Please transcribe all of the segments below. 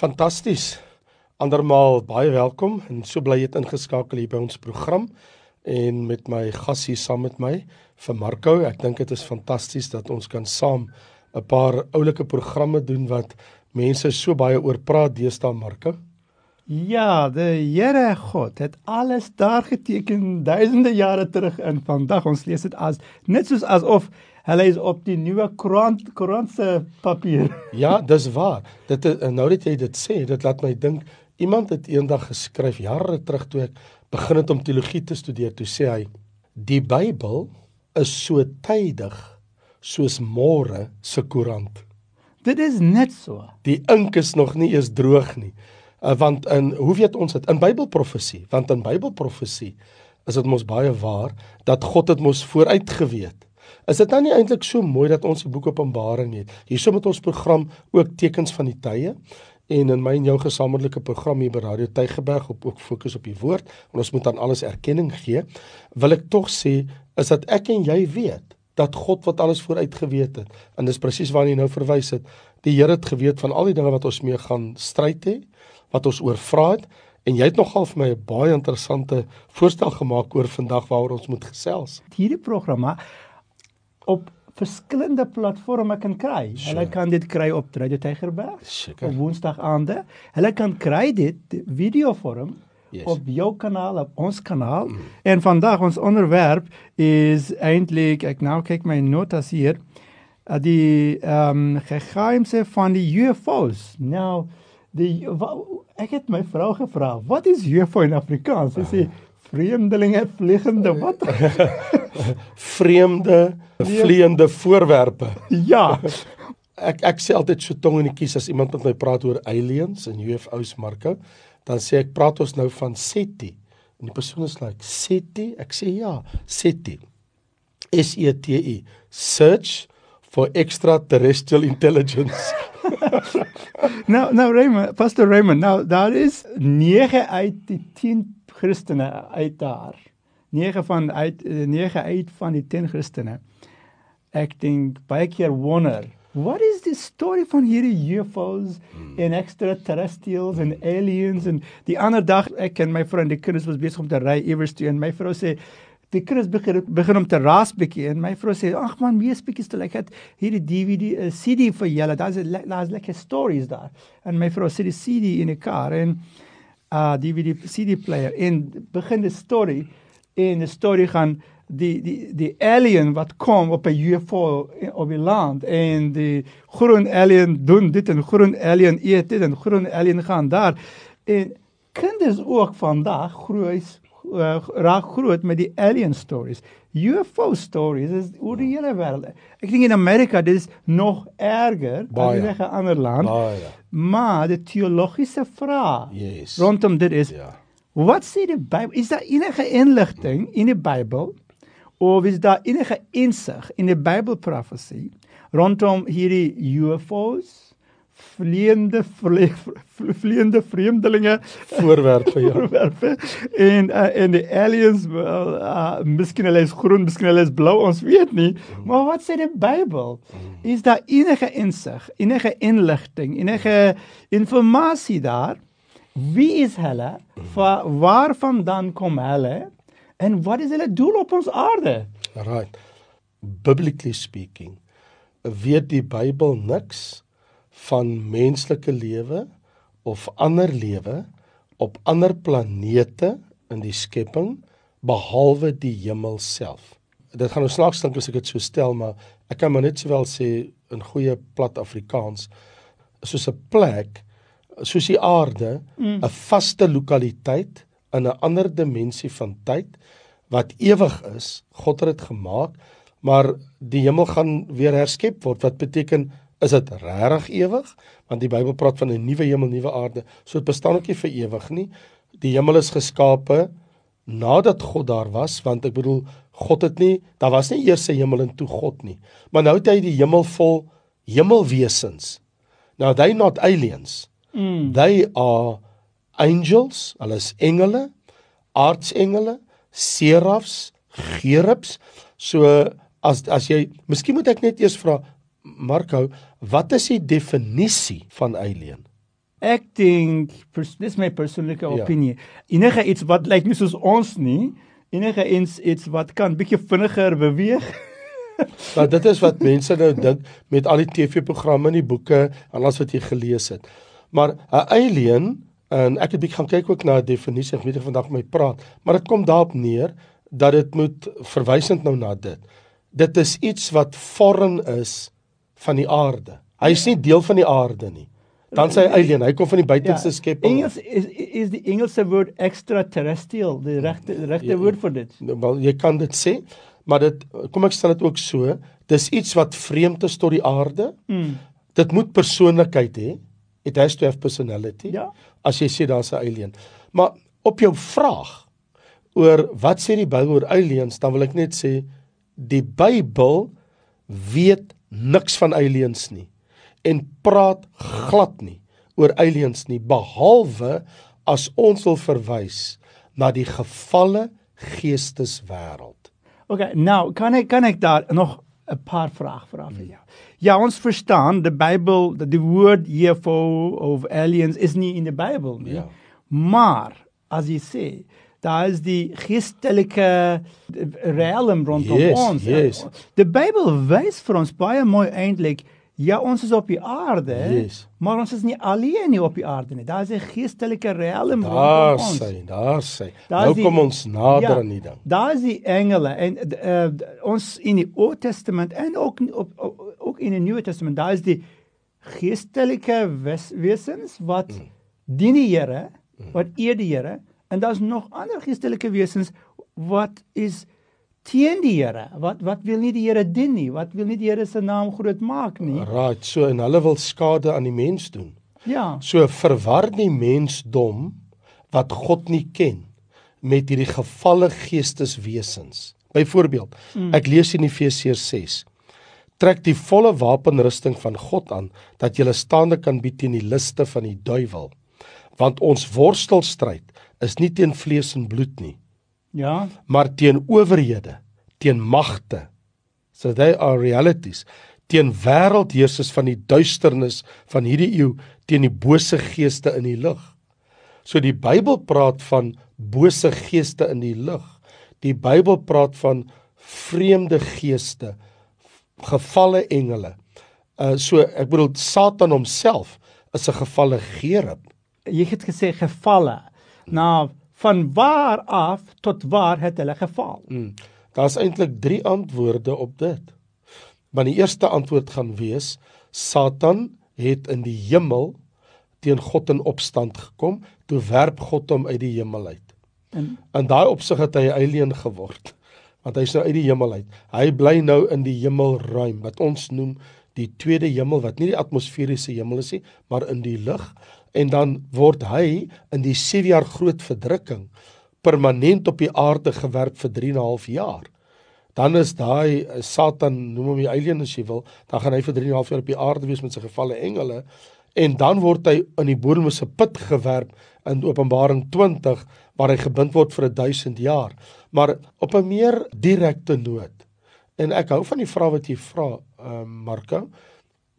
Fantasties. Andermaal baie welkom en so bly jy ingeskakel hier by ons program en met my gas hier saam met my vir Marco. Ek dink dit is fantasties dat ons kan saam 'n paar oulike programme doen wat mense so baie oor praat deesdae Marco. Ja, die Here God het alles daar geteken duisende jare terug in vandag ons lees dit as net soos asof hulle is op die nuwe koerant koerant se papier. Ja, dis waar. Dit nou dat jy dit sê, dit laat my dink iemand het eendag geskryf jare terug toe ek begin het om teologie te studeer, toe sê hy die Bybel is so tydig soos môre se koerant. Dit is net so. Die ink is nog nie eens droog nie. Uh, want in hoe weet ons dit in Bybelprofesie? Want in Bybelprofesie is dit mos baie waar dat God dit mos vooruit geweet. Is dit dan nie eintlik so mooi dat ons die boek Openbaring het? Hierso met ons program ook tekens van die tye en in my en jou gesamentlike program hier by Radio Tygerberg op ook fokus op die woord en ons moet aan alles erkenning gee. Wil ek tog sê is dat ek en jy weet dat God wat alles vooruit geweet het en dis presies waarna jy nou verwys het. Die Here het geweet van al die dinge wat ons mee gaan stryd hê wat ons oorvra het en jy het nogal vir my 'n baie interessante voorstel gemaak oor vandag waaroor ons moet gesels. Hierdie programme op verskillende platforms kan kry. Sure. Hulle kan dit kry op Radio Tygerberg Seker. op Woensdagaande. Hulle kan kry dit video vorm yes. op jou kanaal op ons kanaal. Mm. En vandag ons onderwerp is eintlik ek nou kyk my notas hier die ehm um, geheimse van die UFOs. Nou die ek het my vrou gevra, wat is UFO in Afrikaans? Sy sê vreemdelinge vliegende wat? vreemde vliegende voorwerpe. Ja. ek ek sê altyd so tong in die kies as iemand met my praat oor aliens en UFOs Marko, dan sê ek praat ons nou van SETI. En die persoon is like, SETI? Ek sê ja, SETI. S E T I. Search for extraterrestrial intelligence. nou nou Raymond, Pastor Raymond, nou daar is 9 uit die 10 Christene uit daar. 9 van uit 9 uit van die 10 Christene. Ek dink baie keer wonder, what is the story van hierdie UFOs hmm. en extraterrestrials en aliens en die ander dag ek en my vriend die kinders was besig om te ry iewers toe en my vrou sê die kinders begin begin om te raas bietjie en my vrou sê ag man wees bietjie stil ek het hierdie DVD uh, CD vir julle daar's daar's lekker stories daar en my vrou sit die CD in die kar en uh DVD CD player en begin die story en die story gaan die die die alien wat kom op 'n UFO op die land en die groen alien doen dit en groen alien eet dit en groen alien gaan daar en kinders ook vandag groei uh, raak groot met die alien stories. UFO stories is oor die hele wêreld. Ek dink in Amerika dis nog erger as in 'n ander land. Baie. Maar die teologiese vraag yes. rondom dit is ja. Wat sê die Bybel? Is daar enige inligting in die Bybel of is daar enige insig in die Bybelprofesie rondom hierdie UFOs? Vleiende vleiende vreemdelinge. Voorwerpe ja. Voorwerpe. En uh, en die aliens wel uh, miskien hulle is groen miskien hulle is blou ons weet nie. Mm. maar wat sê die Bybel? Mm. is daar enige insig enige inligting enige inligting daar? Wie is hulle? Mm. waarvandaan kom hulle? En wat is hulle doel op ons aarde? Right. Biblically speaking weet die Bybel niks van menslike lewe of ander lewe op ander planete in die skepping behalwe die hemel self. Dit gaan nou snaaks klink as ek dit so stel, maar ek kan maar net sowel sê in goeie plat Afrikaans soos 'n plek soos die aarde. 'n mm. vaste lokaliteit in 'n ander dimensie van tyd wat ewig is. God het dit gemaak, maar die hemel gaan weer herskep word. Wat beteken is dit regtig ewig? Want die Bybel praat van 'n nuwe hemel, nuwe aarde. So dit bestaan ook nie vir ewig nie. Die hemel is geskape nadat God daar was, want ek bedoel God het nie, daar was nie eers 'n hemel en toe God nie. Maar nou het hy die hemel vol hemelwesens. Now they not aliens. Mm. They are angels, hulle is engele, aardsengele, serafs, gerubs. So as as jy, miskien moet ek net eers vra Marco, wat is die definisie van alien? Ek dink dis my persoonlike Ja. opinie. Enige iets wat lyk nie soos ons nie, enige iets iets wat kan bietjie vinniger beweeg. Maar dit is wat mense nou dink met al die TV-programme en die boeke en alles wat jy gelees het. Maar 'n alien en ek het bietjie gaan kyk ook na 'n definisie, ek weet nie vandag met my praat, maar dit kom daarop neer dat dit moet verwysend nou na dit. Dit is iets wat foreign is van die aarde. Hy is nie deel van die aarde nie. Dan sê hy alien, hy kom van die buitenste skepping. Engels is is die Engelse woord extraterrestrial, die regte regte Ja, woord vir dit. Nou, Wel, jy kan dit sê, maar dit kom ek stel dit ook so, dis iets wat vreemd is tot die aarde. Mm. Dit moet persoonlikheid hê. It has to have personality. Ja. As jy sê daar's 'n alien. Maar op jou vraag oor wat sê die Bybel oor aliens, dan wil ek net sê die Bybel weet niks van aliens nie en praat glad nie oor aliens nie behalwe as ons wil verwys na die gevalle geesteswêreld. Okay, nou kan ek kan ek daar nog 'n paar vrae vra vir jou. Ja, ons verstaan die Bybel, die, die woord UFO of aliens is nie in die Bybel nie. Ja. Maar as jy sê, daar is die geestelike realm rondom Yes, ons. yes. Die Bybel wys vir ons baie mooi eintlik Ja, ons is op die aarde, Yes. maar ons is nie alleen nie op die aarde nie. Daar is 'n geestelike realm Daar rondom ons. daar sê. Daar Nou is die- kom ons nader ja, aan die ding. Daar is die engele en uh, ons in die Ou Testament en ook op, op, ook in die Nuwe Testament, daar is die geestelike wes, wesens wat Mm. dien die Here, wat eer die Here en daar's nog ander geestelike wesens wat is teen die Here, wat wat wil nie die Here dien nie, wat wil nie die Here se naam groot maak nie. Right, so en hulle wil skade aan die mens doen. Ja. So verwar die mensdom wat God nie ken met hierdie gevalle geesteswesens. Byvoorbeeld, mm. ek lees in Efesiërs 6. Trek die volle wapenrusting van God aan dat jy staande kan bied teen die liste van die duiwel. Want ons worstelstryd is nie teen vlees en bloed nie, Ja. maar teen owerhede, teen magte. So they are realities teen wêreldheersers van die duisternis van hierdie eeu, teen die bose geeste in die lig. So die Bybel praat van bose geeste in die lig. Die Bybel praat van vreemde geeste, gevalle engele. Uh so ek bedoel Satan homself is 'n gevalle gerub. Jy het gesê gevalle. Nou van waar af tot waar het hulle geval? Hmm. Daar's eintlik 3 antwoorde op dit. Maar die eerste antwoord gaan wees Satan het in die hemel teen God in opstand gekom, toe werp God hom uit die hemel uit. En In daai opsig het hy 'n alien geword, want hy's nou uit die hemel uit. Hy bly nou in die hemelruim wat ons noem die tweede hemel wat nie die atmosferiese hemel is nie, maar in die lug en dan word hy in die 7 jaar groot verdrukking permanent op die aarde gewerp vir 3 en 'n half jaar. Dan is daai eh, Satan, noem hom die alien as jy wil, dan gaan hy vir 3 en 'n half jaar op die aarde wees met sy gevalle engele en dan word hy in die bodemlose put gewerp in Openbaring 20 waar hy gebind word vir 1000 jaar. Maar op 'n meer direkte noot. En ek hou van die vraag wat jy vra, ehm uh, Marco.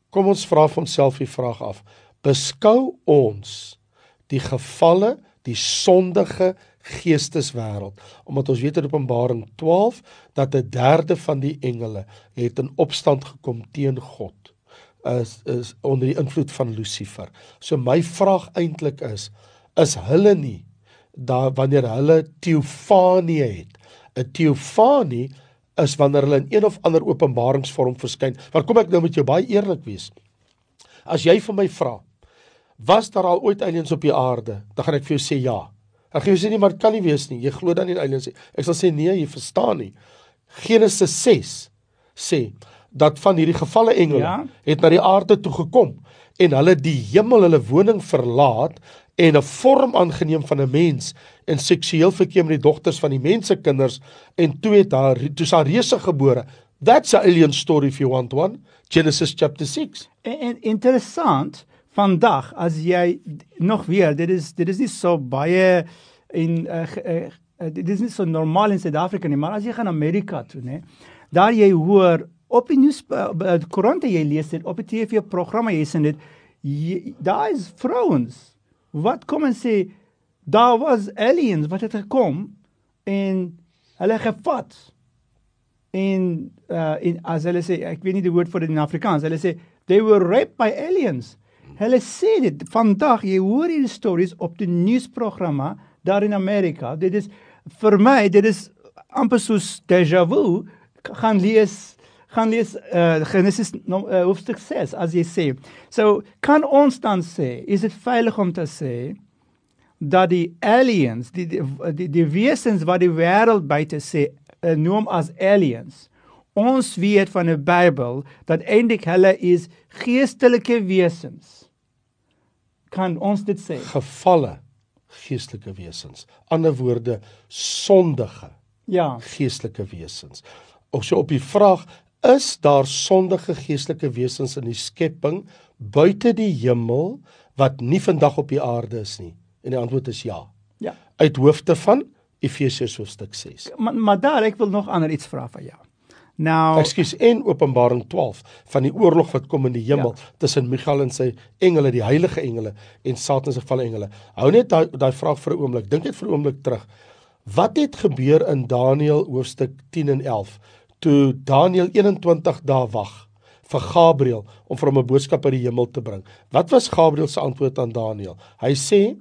Kom ons vra vir onsself die vraag af. Beskou ons die gevalle, die sondige geesteswêreld, omdat ons weet in Openbaring 12 dat 'n derde van die engele het in opstand gekom teen God is is onder die invloed van Lucifer. So my vraag eintlik is is hulle nie daar wanneer hulle teofanie het. 'n Teofanie is wanneer hulle in een of ander openbaringsvorm verskyn. Maar kom ek nou met jou baie eerlik wees. As jy vir my vra, was daar al ooit aliens op die aarde? Dan gaan ek vir jou sê ja. Ek gaan jou sê nee, maar dit kan nie wees nie. Jy glo dan nie in aliens nie. Ek sal sê nee, jy verstaan nie. Genesis 6 sê dat van hierdie gevalle engele Ja. het na die aarde toe gekom en hulle die hemel hulle woning verlaat en 'n vorm aangeneem van 'n mens en seksueel verkeer met die dogters van die mense kinders en toe het haar toe haar reuse gebore. That's a alien story if you want one. Genesis chapter 6. En, en interessant vandag as jy nog weer dit is dit is nie so baie in uh, uh, dit is nie so normaal in Suid-Afrika nie maar as jy gaan Amerika toe nê daar jy hoor op die nuus uh, koerante jy lees dit op die TV programme jy sien dit daar is vrouens wat kom en sê daar was aliens wat het gekom en hulle gevat. En uh in as hulle sê ek weet nie die woord vir dit in Afrikaans hulle sê they were raped by aliens hulle sê dit vandag jy hoor hierdie stories op die nuusprogramme daar in Amerika. Dit is vir my dit is amper soos déjà vu. Gaan lees gaan lees uh, Genesis no, uh, hoofstuk 6 as jy sê. So kan ons dan sê is dit veilig om te sê dat die aliens die die die, die wesens wat die wêreld buite sê uh, noem as aliens ons weet van die Bybel dat eintlik hulle is geestelike wesens kan ons dit sê gevalle geestelike wesens. Ander woorde sondige ja geestelike wesens. Of so op die vraag is daar sondige geestelike wesens in die skepping buite die hemel wat nie vandag op die aarde is nie? En die antwoord is ja. ja Uit hoofde van Efesiërs hoofstuk 6. maar, maar daar ek wil nog ander iets vra van jou nou Ekskuus en Openbaring 12 van die oorlog wat kom in die hemel ja. tussen Michael en sy engele, die heilige engele en Satan se gevalle engele. Hou net daai daai vraag vir 'n oomblik. Dink net vir 'n oomblik terug. Wat het gebeur in Daniël hoofstuk 10 en 11 toe Daniël 21 dae wag vir Gabriël om vir hom 'n boodskap uit die hemel te bring? Wat was Gabriël se antwoord aan Daniël? Hy sê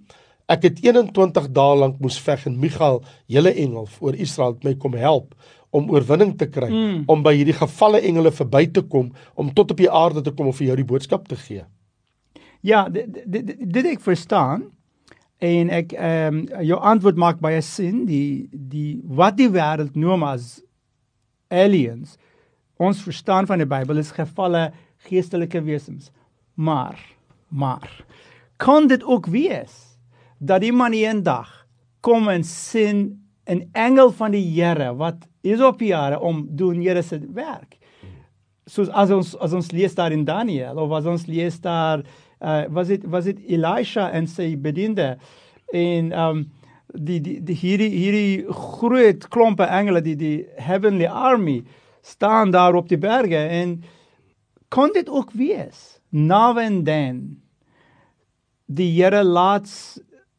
Ek het 21 dae lank moes veg en Michael, julle engel voor Israel het my kom help om oorwinning te kry, mm. om by hierdie gevalle engele verby te kom, om tot op die aarde te kom om vir jou die boodskap te gee. Ja, dit dit dit ek verstaan. En ek ehm um, jou antwoord maak baie sin. Die die wat die wêreld noem as aliens. Ons verstaan van die Bybel is gevalle geestelike wesens. Maar maar kan dit ook wees dat iemand eendag kom en sien 'n engel van die Here wat is op die aarde om doen Here se werk. Soos as ons as ons lees daar in Daniël of as ons lees daar uh, was dit was dit Elisha en sy bediende en um die die, die hierdie hierdie groot klompe engele die die heavenly army staan daar op die berge en kon dit ook wees now and then die Here laat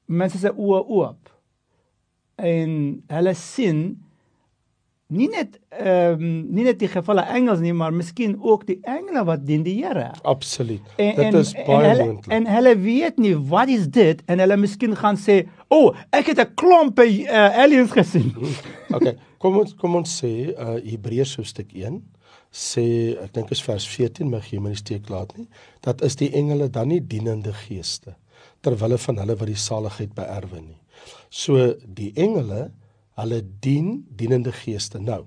mense se oë oop en hulle sien nie net ehm um, nie net die gevalle engels nie maar miskien ook die engele wat dien die Here. Absoluut. En, Dit en, is en baie hulle, moontlik. En hulle weet nie wat is dit en hulle miskien gaan sê, "O, oh, ek het 'n klomp uh, aliens gesien." Okay, kom ons kom ons sê uh Hebreërs hoofstuk 1 sê ek dink is vers 14 mag jy my nie steek laat nie dat is die engele dan nie dienende geeste terwille van hulle wat die saligheid beerwe nie. So die engele, hulle dien dienende geeste. Nou,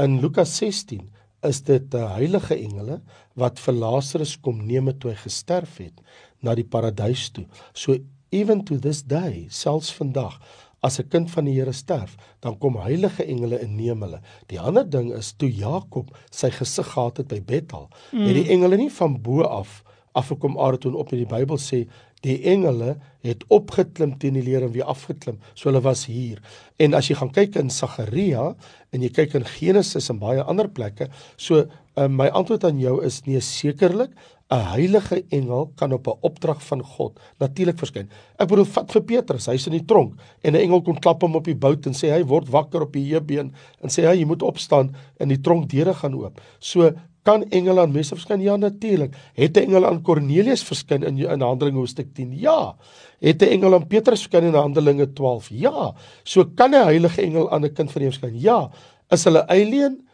in Lukas 16 is dit 'n heilige engele wat vir Lazarus kom neem toe hy gesterf het na die paradys toe. So even to this day, selfs vandag, as 'n kind van die Here sterf, dan kom heilige engele en neem hulle. Die ander ding is toe Jakob sy gesig gehad het by Bethel, mm. het die engele nie van bo af afgekom aarde toe en op in die Bybel sê die engele het opgeklim teen die leer en weer afgeklim. So hulle was hier. En as jy gaan kyk in Sagaria en jy kyk in Genesis en baie ander plekke, so uh, my antwoord aan jou is nee sekerlik 'n heilige engel kan op 'n opdrag van God natuurlik verskyn. Ek bedoel vat vir Petrus, hy's in die tronk en 'n engel kom klap hom op die bout en sê hy word wakker op die heubeen en sê hy jy moet opstaan en die tronkdeure gaan oop. So kan engele aan mense verskyn? Ja natuurlik. Het 'n engel aan Kornelius verskyn in in Handelinge hoofstuk 10? Ja. Het 'n engel aan Petrus verskyn in Handelinge 12? Ja. So kan 'n heilige engel aan 'n kind van die Here verskyn? Ja. Is hulle alien?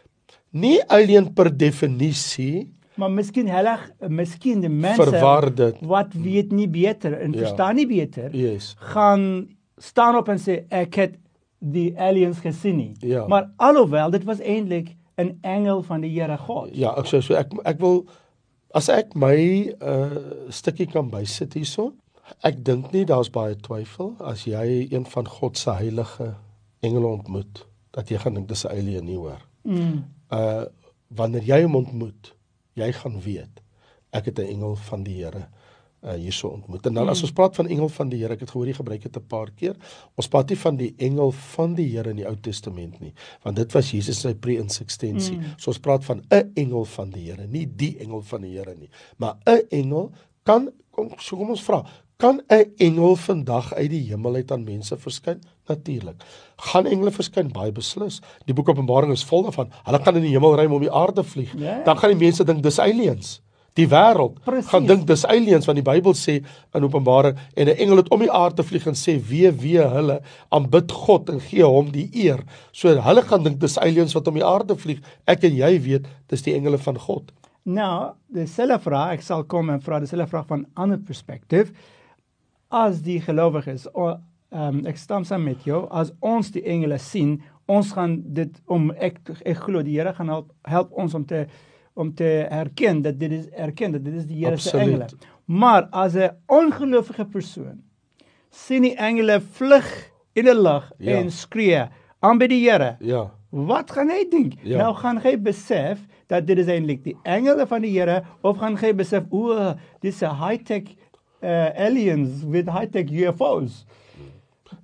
Nie alien per definisie maar miskien hulle miskien die mense wat weet nie beter en Ja. verstaan nie beter Yes. gaan staan op en sê ek het die aliens gesien nie. Ja. Maar alhoewel dit was eintlik 'n engel van die Here God. Ja, ek sê so ek ek wil as ek my uh stukkie kan bysit hierso. Ek dink nie daar's baie twyfel as jy een van God se heilige engele ontmoet dat jy gaan dink dis 'n alien nie hoor. Mm. Uh wanneer jy hom ontmoet, jy gaan weet ek het 'n engel van die Here uh hierso ontmoet. En dan as ons praat van engel van die Here, ek het gehoor jy gebruik dit 'n paar keer. Ons praat nie van die engel van die Here in die Ou Testament nie, want dit was Jesus se pre-insistensie. Mm. So ons praat van 'n engel van die Here, nie die engel van die Here nie, maar 'n engel Kan kom so kom ons vra, kan 'n engel vandag uit die hemel uit aan mense verskyn? Natuurlik. Gaan engele verskyn baie beslis. Die boek Openbaring is vol daarvan. Hulle kan in die hemel ry om die aarde vlieg. Ja. Dan gaan die mense dink dis aliens. Die wêreld gaan dink dis aliens want die Bybel sê in Openbaring en 'n engel het om die aarde vlieg en sê wee wee hulle aanbid God en gee hom die eer. So hulle gaan dink dis aliens wat om die aarde vlieg. Ek en jy weet dis die engele van God. Nou, dieselfde vraag, ek sal kom en vra dieselfde vraag van 'n ander perspektief. As die gelowiges, o- ehm um, ek stem saam met jou, as ons die engele sien, ons gaan dit om ek ek glo die Here gaan help help ons om te om te erken dat dit is erken dat dit is die Here se engele. Maar as 'n ongelowige persoon sien die engele vlug in die lug Ja. en skree aanbid die Here. Ja. Wat gaan hy dink? Ja. Nou gaan hy besef dat dit is eintlik die engele van die Here of gaan hy besef o, dis 'n high-tech uh, aliens with high-tech UFOs.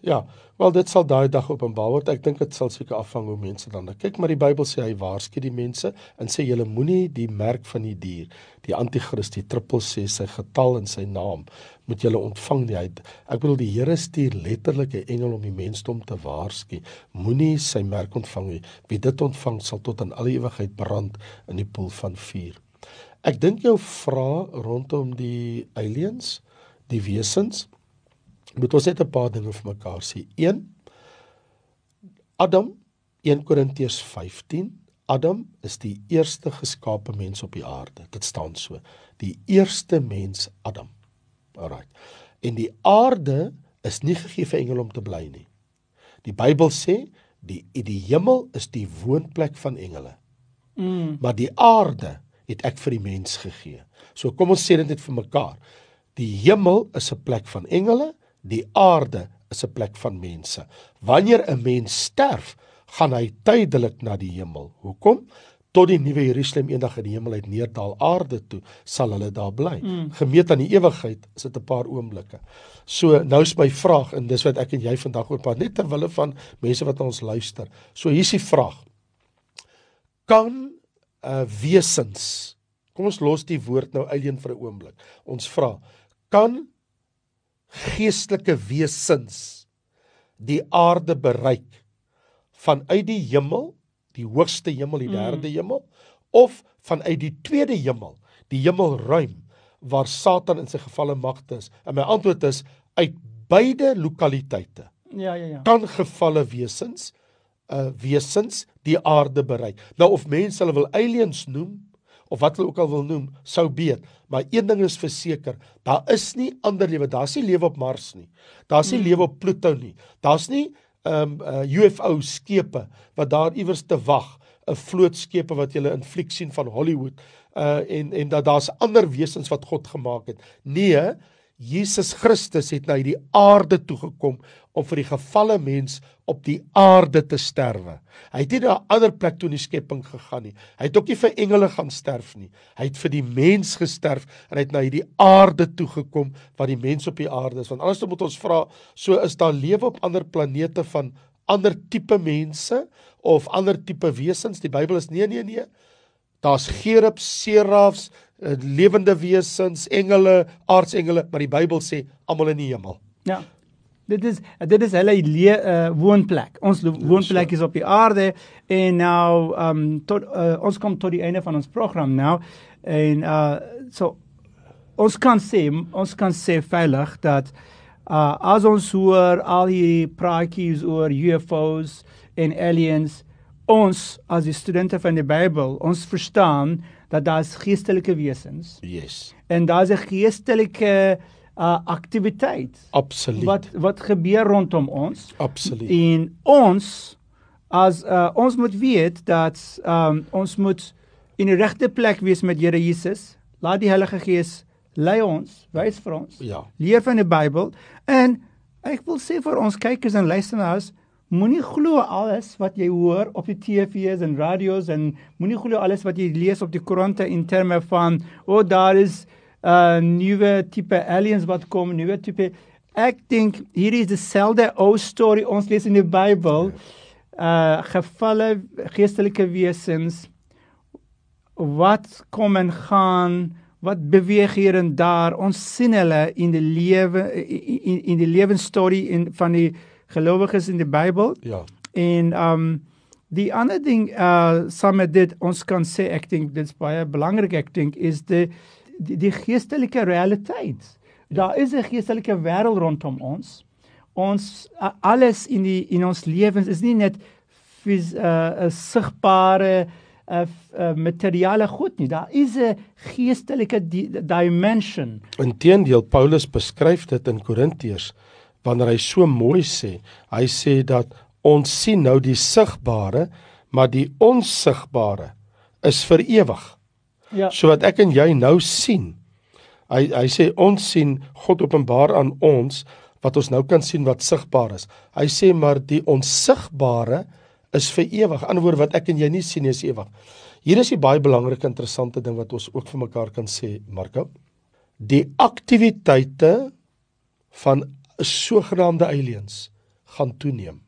Ja, wel dit sal daai dag openbaar word. Ek dink dit sal seker afhang hoe mense dan kyk, maar die Bybel sê hy waarsku die mense en sê julle moenie die merk van die dier, die anti-kris, die triple sê sy getal en sy naam moet julle ontvang nie. Hy, ek bedoel die Here stuur letterlik 'n engel om die mensdom te waarsku. Moenie sy merk ontvang nie. Wie dit ontvang sal tot in alle ewigheid brand in die poel van vuur. Ek dink jou vraag rondom die aliens, die wesens moet ons net 'n paar dinge vir mekaar sê. 1 Adam 1 Korintiërs 15 Adam is die eerste geskape mens op die aarde. Dit staan so. Die eerste mens Adam. Alraai. En die aarde is nie gegee vir engele om te bly nie. Die Bybel sê die die hemel is die woonplek van engele. Mm. Maar die aarde het ek vir die mens gegee. So kom ons sê dit net vir mekaar. Die hemel is 'n plek van engele, die aarde is 'n plek van mense. Wanneer 'n mens sterf, gaan hy tydelik na die hemel. Hoekom? Tot die nuwe Jerusalem eendag in die hemel uit neerdal aarde toe, sal hulle daar bly. Mm. Gemeet aan die ewigheid is dit 'n paar oomblikke. So nou is my vraag en dis wat ek en jy vandag oor praat net ter wille van mense wat na ons luister. So hier's die vraag kan uh wesens kom ons los die woord nou alleen vir 'n oomblik. Ons vra kan geestelike wesens die aarde bereik vanuit die hemel, die hoogste hemel, die derde hemel of vanuit die tweede hemel, die hemelruim waar Satan in sy gevalle magte is? En my antwoord is uit beide lokaliteite Ja, ja, ja. kan gevalle wesens uh wesens die aarde bereik. Nou of mense hulle wil aliens noem of wat hulle ook al wil noem, sou weet, maar een ding is verseker, daar is nie ander lewe, daar's nie lewe op Mars nie. Daar's nie lewe op Pluto nie. Daar's nie um uh, UFO skepe wat daar iewers te wag, 'n vlootskepe wat jy in fliek sien van Hollywood uh en en dat daar's ander wesens wat God gemaak het. Nee, Jesus Christus het na hierdie aarde toe gekom om vir die gefalle mens op die aarde te sterwe. Hy het nie na 'n ander plek toe in die skepping gegaan nie. Hy het ook nie vir engele gaan sterf nie. Hy het vir die mens gesterf en hy het na hierdie aarde toe gekom wat die mens op die aarde is. Want anders moet ons vra, so is daar lewe op ander planete van ander tipe mense of ander tipe wesens? Die Bybel is nee nee nee. Daar's gerubs, serafs, lewende wesens, engele, aardsengele, maar die Bybel sê almal in die hemel. Ja. Dit is dit is hulle le, uh, woonplek. Ons woonplek is op die aarde en nou ehm um, tot uh, ons kom tot die einde van ons program nou en uh so ons kan sê ons kan sê veilig dat uh as ons hoor al die praatjies oor UFOs en aliens ons as die studente van die Bybel ons verstaan dat daar is geestelike wesens Yes. en daar's 'n geestelike uh aktiwiteit Absoluut. wat wat gebeur rondom ons Absoluut. en ons as uh, ons moet weet dat um, ons moet in die regte plek wees met Here Jesus laat die Heilige Gees lei ons wys vir ons Ja. leer van die Bybel en ek wil sê vir ons kykers en luisteraars moenie glo alles wat jy hoor op die TV's en radio's en moenie glo alles wat jy lees op die koerante in terme van o oh, daar is 'n uh, nuwe tipe aliens wat kom nuwe tipe ek dink hier is dieselfde ou storie ons lees in die Bybel uh gevalle geestelike wesens wat kom en gaan wat beweeg hier en daar. Ons sien hulle in die lewe in in die lewensstorie in van die gelowiges in die Bybel. Ja. En um die ander ding uh saam met dit ons kan sê ek dink dit's baie belangrik ek dink is die die, die geestelike realiteit. Daar is 'n geestelike wêreld rondom ons. Ons uh, alles in die in ons lewens is nie net fys, uh, 'n sigbare uh, uh, materiale goed nie. Daar is 'n geestelike di dimension. Inteendeel Paulus beskryf dit in Korintiërs wanneer hy so mooi sê. Hy sê dat ons sien nou die sigbare, maar die onsigbare is vir ewig. Ja. So wat ek en jy nou sien. Hy hy sê ons sien God openbaar aan ons wat ons nou kan sien wat sigbaar is. Hy sê maar die onsigbare is vir ewig. Aan die ander woord wat ek en jy nie sien nie is ewig. Hier is 'n baie belangrike interessante ding wat ons ook vir mekaar kan sê, Marko. Die aktiwiteite van sogenaamde aliens gaan toeneem.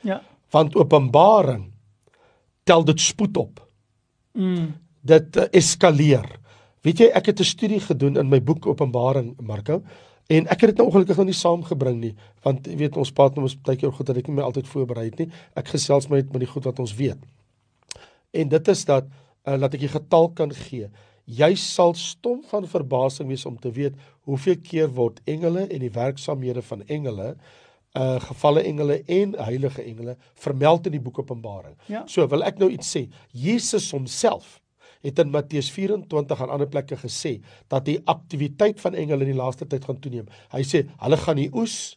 Ja. Want Openbaring tel dit spoed op. Mm. Dit uh, eskaleer. Weet jy, ek het 'n studie gedoen in my boek Openbaring, Marko, en ek het dit nou ongelukkig nog nie saamgebring nie, want jy weet ons praat nou mos baie keer goed dat ek nie my altyd voorberei het nie. Ek gesels met met die goed wat ons weet. En dit is dat uh, laat ek 'n getal kan gee. Jy sal stom van verbasing wees om te weet hoeveel keer word engele en die werksamehede van engele uh gevalle engele en heilige engele vermeld in die boek Openbaring. Ja. So wil ek nou iets sê. Jesus homself het in Matteus 24 aan ander plekke gesê dat die aktiwiteit van engele in die laaste tyd gaan toeneem. Hy sê hulle gaan die oes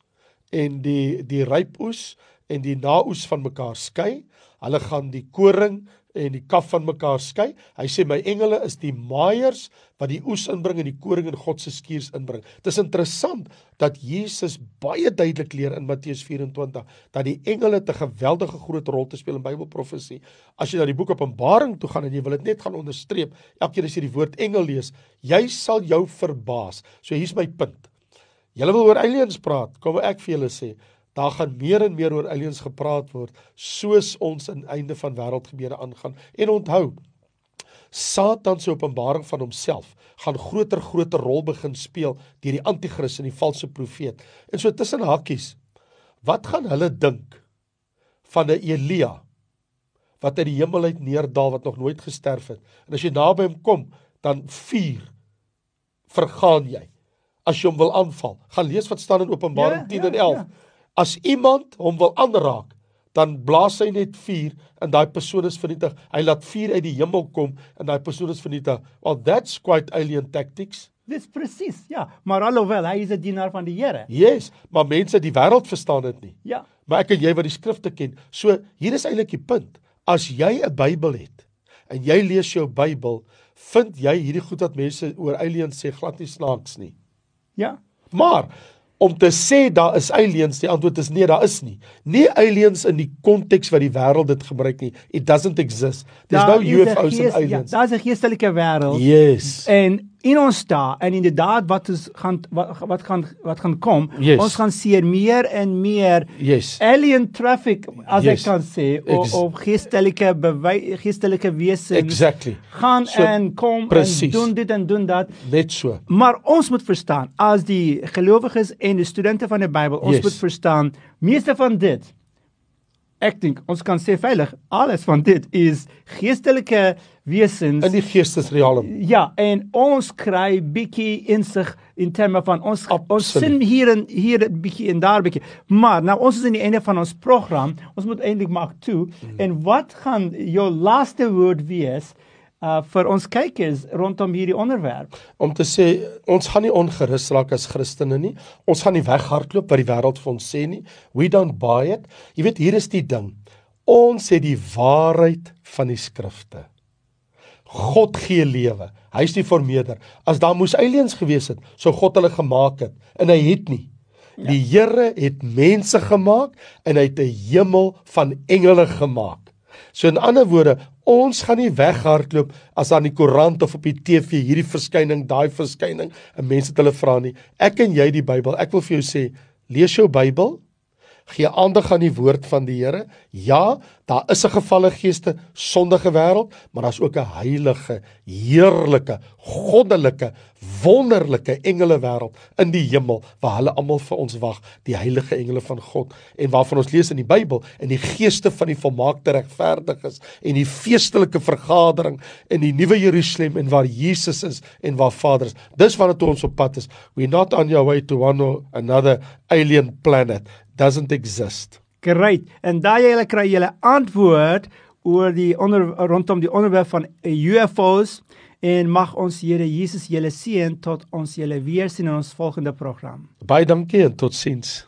en die die ryp oes en die naoes van mekaar skei. Hulle gaan die koring en die kaf van mekaar skei. Hy sê my engele is die maaiers wat die oes inbring en die koring in God se skuurs inbring. Dit is interessant dat Jesus baie duidelik leer in Matteus 24 dat die engele 'n geweldige groot rol te speel in Bybelprofesie. As jy na die boek Openbaring toe gaan en jy wil dit net gaan onderstreep, elke keer as jy die woord engel lees, jy sal jou verbaas. So hier's my punt. Julle wil oor aliens praat, kom ek vir julle sê, daar gaan meer en meer oor aliens gepraat word soos ons in einde van wêreldgebeure aangaan. En onthou, Satan se openbaring van homself gaan groter groter rol begin speel deur die anti-kris en die valse profeet. En so tussen hakkies, wat gaan hulle dink van 'n Elia wat uit die hemel uit neerdal wat nog nooit gesterf het? En as jy naby hom kom, dan vuur vergaan jy. As jy hom wil aanval, gaan lees wat staan in Openbaring Ja, 10 ja, en 11. ja. As iemand hom wil aanraak, dan blaas hy net vuur en daai persoon is vernietig. Hy laat vuur uit die hemel kom en daai persoon is vernietig. Well, that's quite alien tactics. Dis presies, ja. Maar alhoewel hy is 'n dienaar van die Here. Yes, maar mense die wêreld verstaan dit nie. Ja. Maar ek en jy wat die skrifte ken. So hier is eintlik die punt. As jy 'n Bybel het en jy lees jou Bybel, vind jy hierdie goed wat mense oor aliens sê glad nie snaaks nie. Ja. Maar om te sê daar is aliens, die antwoord is nee, daar is nie. Nie aliens in die konteks wat die wêreld dit gebruik nie. It doesn't exist. There's Daar no is UFOs gees- and aliens. Ja, daar's 'n geestelike wêreld. yes. En in ons daar en inderdaad wat is gaan wat, wat gaan wat gaan kom, Yes. ons gaan sien meer en meer Yes. alien traffic as Yes. ek kan sê of, of geestelike geestelike wesens Exactly. gaan So, en kom precies. en doen dit en doen dat. Net so. Maar ons moet verstaan as die gelowiges en die studente van die Bybel, ons Yes. moet verstaan meeste van dit ek dink ons kan sê veilig alles van dit is geestelike wesens In die geestesrealm. Ja, en ons kry bietjie insig in terme van ons ons Absoluut. sien hier en hier bietjie en daar bietjie. Maar nou ons is in die einde van ons program. Ons moet eintlik maak toe. Mm. En wat gaan jou laaste woord wees uh vir ons kykers rondom hierdie onderwerp? om te sê ons gaan nie ongerus raak as Christene nie. Ons gaan nie weghardloop wat die wêreld vir ons sê nie. We don't buy it. Jy weet hier is die ding. Ons het die waarheid van die skrifte. God gee lewe. Hy is die vermeerder. As daar moes aliens gewees het, sou God hulle gemaak het en hy het nie. Ja. Die Here het mense gemaak en hy het 'n hemel van engele gemaak. So in ander woorde, ons gaan nie weghardloop as aan die koerant of op die TV hierdie verskyning, daai verskyning en mense het hulle vra nie. Ek en jy die Bybel. Ek wil vir jou sê, lees jou Bybel. Gee aandag aan die woord van die Here. Ja, Daar is 'n gevalle geeste, sondige wêreld, maar daar's ook 'n heilige, heerlike, goddelike, wonderlike engele wêreld in die hemel waar hulle almal vir ons wag, die heilige engele van God en waarvan ons lees in die Bybel en die geeste van die volmaakte regverdiges en die feestelike vergadering in die nuwe Jerusalem en waar Jesus is en waar Vader is. Dis waarna toe ons op pad is. We not on your way to one or another alien planet doesn't exist. Great. En daai julle kry julle antwoord oor die onder rondom die onderwerp van UFOs en mag ons Here Jesus julle seën tot ons julle weer sien in ons volgende program. Baie dankie en totsiens.